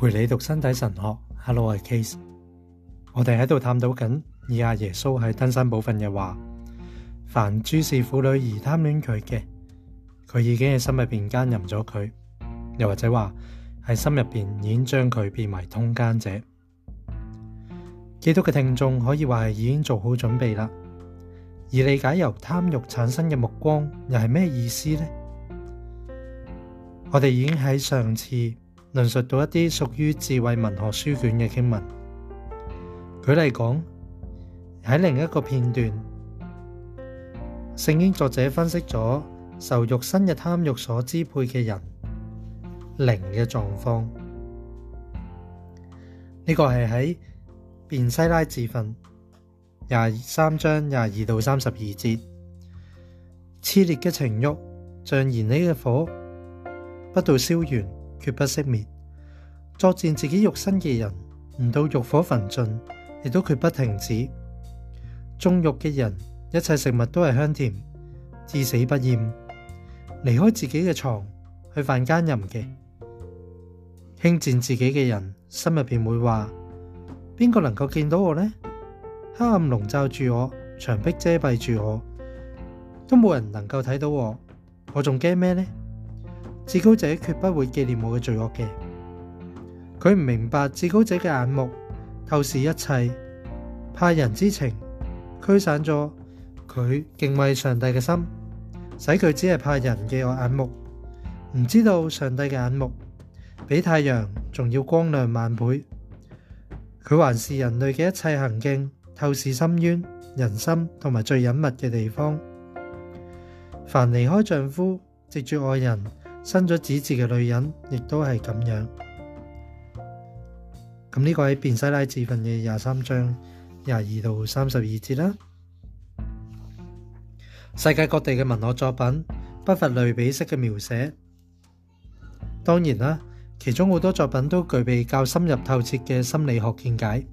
陪你读身体神学，Hello，我系 Case，我哋喺度探讨紧以阿耶稣喺登山宝训嘅话，凡诸事妇女而贪恋佢嘅，佢已经喺心入边奸淫咗佢，又或者话喺心入边已经将佢变埋通奸者。基督嘅听众可以话系已经做好准备啦，而理解由贪欲产生嘅目光又系咩意思呢？我哋已经喺上次。论述到一啲属于智慧文学书卷嘅经文。举例讲喺另一个片段，圣经作者分析咗受肉身嘅贪欲所支配嘅人灵嘅状况。呢个系喺便西拉自训廿三章廿二到三十二节，炽烈嘅情欲像燃起嘅火，不到烧完。绝不熄灭，作战自己肉身嘅人，唔到欲火焚尽，亦都绝不停止。纵欲嘅人，一切食物都系香甜，至死不厌。离开自己嘅床，去凡间任嘅。轻贱自己嘅人，心入边会话：边个能够见到我呢？黑暗笼罩住我，墙壁遮蔽住我，都冇人能够睇到我。我仲惊咩呢？」至高者绝不会纪念我嘅罪恶嘅，佢唔明白至高者嘅眼目透视一切，怕人之情驱散咗佢敬畏上帝嘅心，使佢只系怕人嘅眼目，唔知道上帝嘅眼目比太阳仲要光亮万倍。佢还是人类嘅一切行径透视深渊、人心同埋最隐密嘅地方。凡离开丈夫，直住爱人。生咗指節嘅女人，亦都係咁樣。咁呢個喺《變西拉自焚嘅廿三章廿二到三十二節啦。世界各地嘅文學作品不乏類比式嘅描寫，當然啦，其中好多作品都具備較深入透徹嘅心理學見解，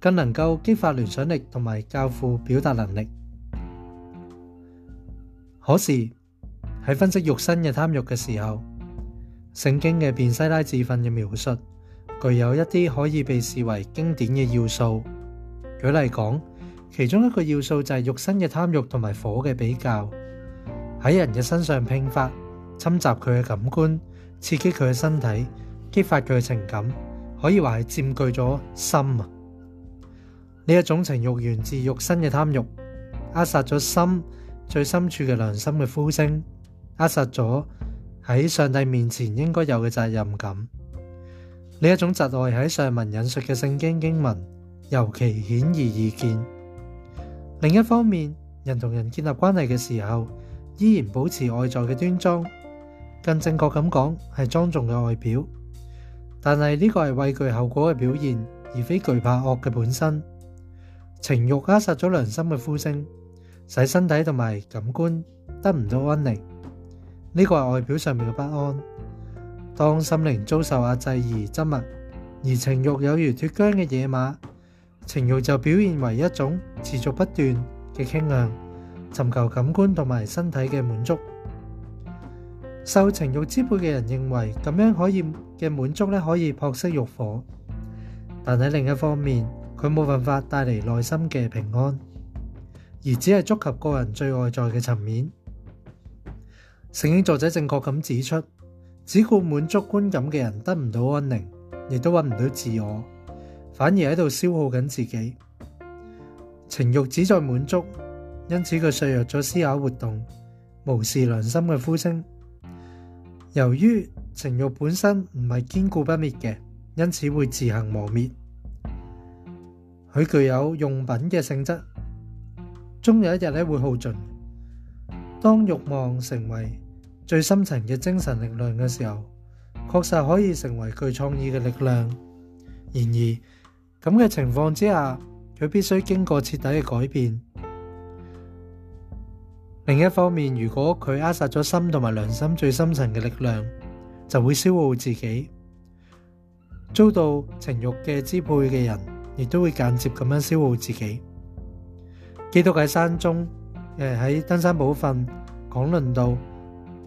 更能夠激發聯想力同埋教父表達能力。可是，喺分析肉身嘅贪欲嘅时候，圣经嘅便西拉自训嘅描述具有一啲可以被视为经典嘅要素。举例讲，其中一个要素就系肉身嘅贪欲同埋火嘅比较，喺人嘅身上拼发，侵袭佢嘅感官，刺激佢嘅身体，激发佢嘅情感，可以话系占据咗心啊。呢一种情欲源自肉身嘅贪欲，扼杀咗心最深处嘅良心嘅呼声。扼实咗喺上帝面前应该有嘅责任感呢一种窒碍喺上文引述嘅圣经经文尤其显而易见。另一方面，人同人建立关系嘅时候，依然保持外在嘅端庄，更正确咁讲系庄重嘅外表。但系呢个系畏惧后果嘅表现，而非惧怕恶嘅本身。情欲扼杀咗良心嘅呼声，使身体同埋感官得唔到安宁。呢個係外表上面嘅不安，當心靈遭受壓制而执物，而情欲有如脱缰嘅野馬，情欲就表現為一種持續不斷嘅倾向，尋求感官同埋身體嘅滿足。受情欲支配嘅人認為咁樣可以嘅滿足咧，可以扑熄欲火，但喺另一方面，佢冇辦法帶嚟內心嘅平安，而只係觸及個人最外在嘅層面。圣经作者正确咁指出，只顾满足观感嘅人得唔到安宁，亦都搵唔到自我，反而喺度消耗紧自己。情欲只在满足，因此佢削弱咗思考活动，无视良心嘅呼声。由于情欲本身唔系坚固不灭嘅，因此会自行磨灭。佢具有用品嘅性质，终有一日咧会耗尽。当欲望成为最深層嘅精神力量嘅時候，確實可以成為具創意嘅力量。然而咁嘅情況之下，佢必須經過徹底嘅改變。另一方面，如果佢扼殺咗心同埋良心最深層嘅力量，就會消耗自己。遭到情慾嘅支配嘅人，亦都會間接咁樣消耗自己。基督喺山中，誒喺登山寶訓講論道。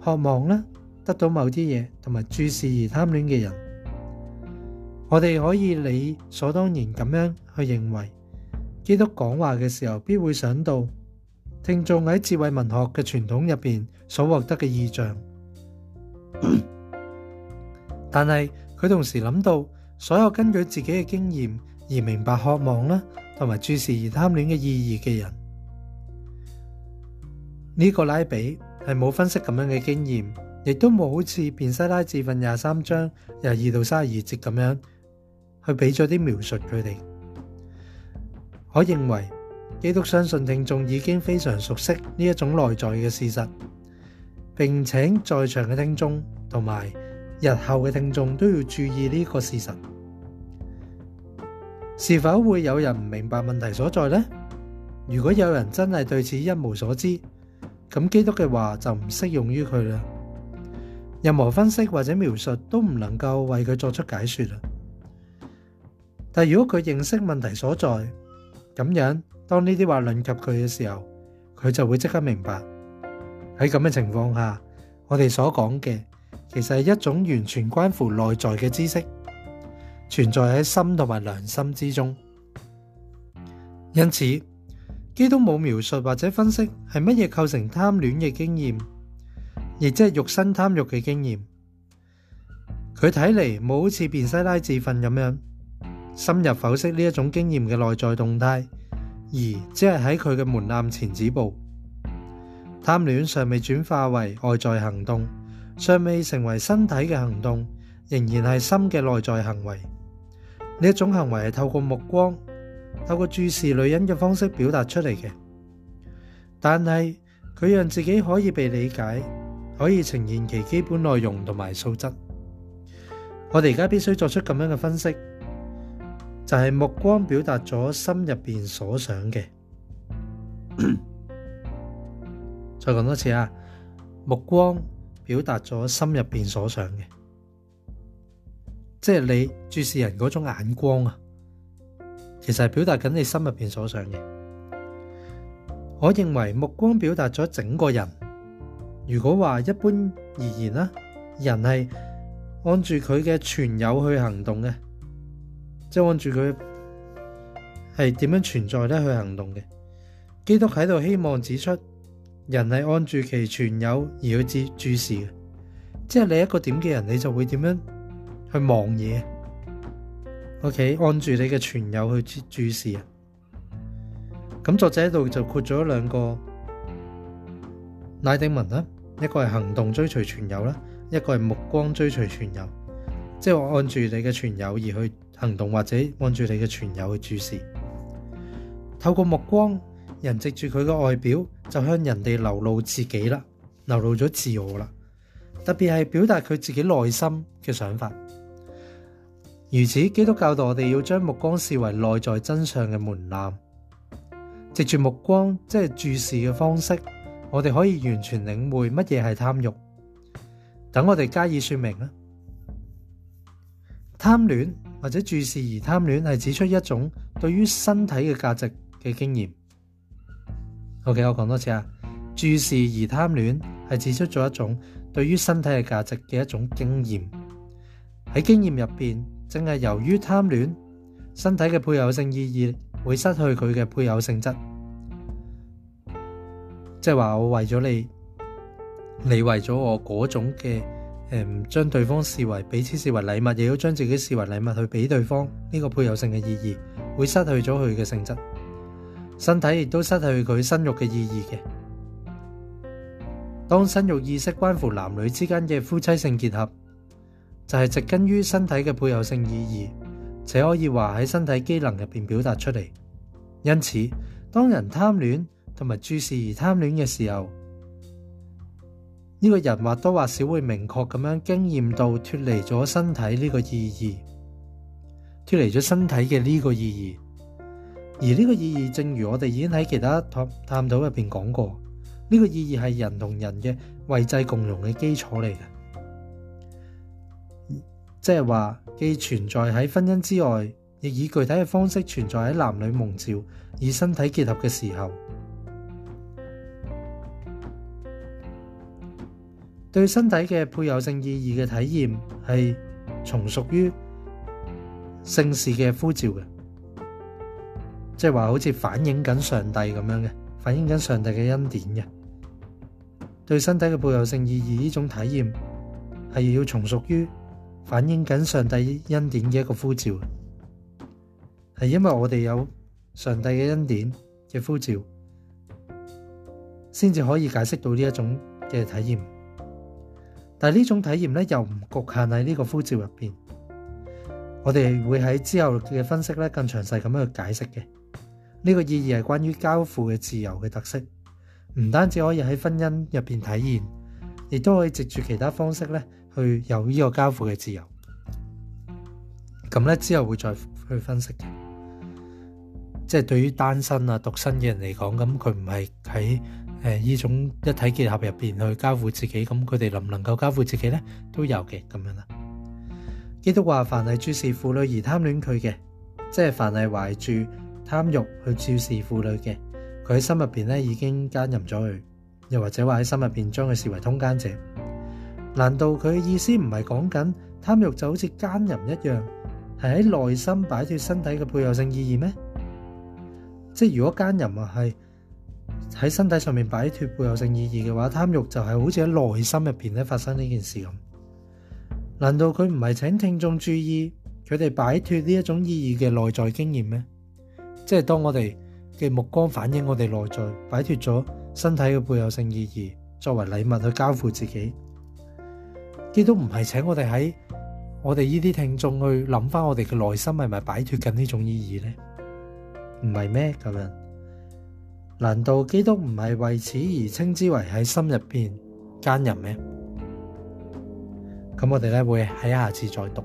渴望啦，得到某啲嘢，同埋注视而贪恋嘅人，我哋可以理所当然咁样去认为，基督讲话嘅时候必会想到听众喺智慧文学嘅传统入边所获得嘅意象，但系佢同时谂到所有根据自己嘅经验而明白渴望啦，同埋注视而贪恋嘅意义嘅人，呢个拉比。系冇分析咁样嘅经验，亦都冇好似便西拉自训廿三章廿二到三十二节咁样去俾咗啲描述佢哋。我认为基督相信听众已经非常熟悉呢一种内在嘅事实，并请在场嘅听众同埋日后嘅听众都要注意呢个事实。是否会有人唔明白问题所在呢？如果有人真系对此一无所知？咁基督嘅话就唔适用于佢啦，任何分析或者描述都唔能够为佢作出解说啦。但如果佢认识问题所在，咁样当呢啲话论及佢嘅时候，佢就会即刻明白。喺咁嘅情况下，我哋所讲嘅其实系一种完全关乎内在嘅知识，存在喺心同埋良心之中。因此。基督冇描述或者分析系乜嘢构成贪恋嘅经验，亦即系肉身贪欲嘅经验。佢睇嚟冇好似变西拉自训咁样深入剖析呢一种经验嘅内在动态，而只系喺佢嘅门槛前止步。贪恋尚未转化为外在行动，尚未成为身体嘅行动，仍然系心嘅内在行为。呢一种行为系透过目光。透过注视女人嘅方式表达出嚟嘅，但系佢让自己可以被理解，可以呈现其基本内容同埋素质。我哋而家必须作出咁样嘅分析，就系目光表达咗心入边所想嘅。再讲多次啊，目光表达咗心入边所想嘅，即系你注视人嗰种眼光啊。其实系表达紧你心入边所想嘅。我认为目光表达咗整个人。如果话一般而言啦，人系按住佢嘅存有去行动嘅，即系按住佢系点样存在咧去行动嘅。基督喺度希望指出，人系按住其存有而去注注视嘅，即系你一个点嘅人，你就会点样去望嘢。O.K. 按住你嘅全友去注注視啊！咁作者喺度就括咗兩個拉丁文啦，一個係行動追隨全友啦，一個係目光追隨全友。即係我按住你嘅全友而去行動，或者按住你嘅全友去注視。透過目光，人藉住佢嘅外表，就向人哋流露自己啦，流露咗自我啦，特別係表達佢自己內心嘅想法。如此，基督教导我哋要将目光视为内在真相嘅门槛，藉住目光即系注视嘅方式，我哋可以完全领会乜嘢系贪欲。等我哋加以说明啦。贪恋或者注视而贪恋系指出一种对于身体嘅价值嘅经验。OK，我讲多次啊，注视而贪恋系指出咗一种对于身体嘅价值嘅一种经验。喺经验入边。正係由於貪戀，身體嘅配偶性意義會失去佢嘅配偶性質，即係話我為咗你，你為咗我嗰種嘅唔將對方視為彼此視為禮物，亦都將自己視為禮物去俾對方，呢個配偶性嘅意義會失去咗佢嘅性質，身體亦都失去佢生育嘅意義嘅。當生育意識關乎男女之間嘅夫妻性結合。就系植根于身体嘅配偶性意义，且可以话喺身体机能入边表达出嚟。因此，当人贪恋同埋注视而贪恋嘅时候，呢个人或多或少会明确咁样经验到脱离咗身体呢个意义，脱离咗身体嘅呢个意义。而呢个意义，正如我哋已经喺其他探探讨入边讲过，呢个意义系人同人嘅位制共融嘅基础嚟嘅。即系话，既存在喺婚姻之外，亦以具体嘅方式存在喺男女蒙召以身体结合嘅时候，对身体嘅配偶性意义嘅体验系从属于姓氏嘅呼召嘅，即系话好似反映紧上帝咁样嘅，反映紧上帝嘅恩典嘅。对身体嘅配偶性意义呢种体验系要从属于。反映緊上帝恩典嘅一個呼召，系因為我哋有上帝嘅恩典嘅呼召，先至可以解釋到呢一種嘅體驗。但系呢種體驗咧，又唔局限喺呢個呼召入边，我哋會喺之後嘅分析咧，更詳細咁样去解釋嘅。呢個意義係關於交付嘅自由嘅特色，唔單止可以喺婚姻入边體驗，亦都可以藉住其他方式咧。去有呢個交付嘅自由，咁咧之後會再去分析嘅。即係對於單身啊、獨身嘅人嚟講，咁佢唔係喺诶呢種一體結合入边去交付自己，咁佢哋能唔能夠交付自己咧？都有嘅咁樣啦。基督話：凡係注视婦女而貪戀佢嘅，即係凡係懷住貪欲去注视婦女嘅，佢喺心入边咧已經奸淫咗佢，又或者話喺心入边將佢視為通奸者。难道佢嘅意思唔系讲紧贪欲就好似奸淫一样，系喺内心摆脱身体嘅背偶性意义咩？即系如果奸淫啊系喺身体上面摆脱背偶性意义嘅话，贪欲就系好似喺内心入边咧发生呢件事咁。难道佢唔系请听众注意佢哋摆脱呢一种意义嘅内在经验咩？即系当我哋嘅目光反映我哋内在摆脱咗身体嘅背偶性意义，作为礼物去交付自己。基督唔系请我哋喺我哋呢啲听众去谂翻我哋嘅内心系咪摆脱紧呢种意义呢？唔系咩咁样？难道基督唔系为此而称之为喺心入边奸人咩？咁我哋咧会喺下次再读。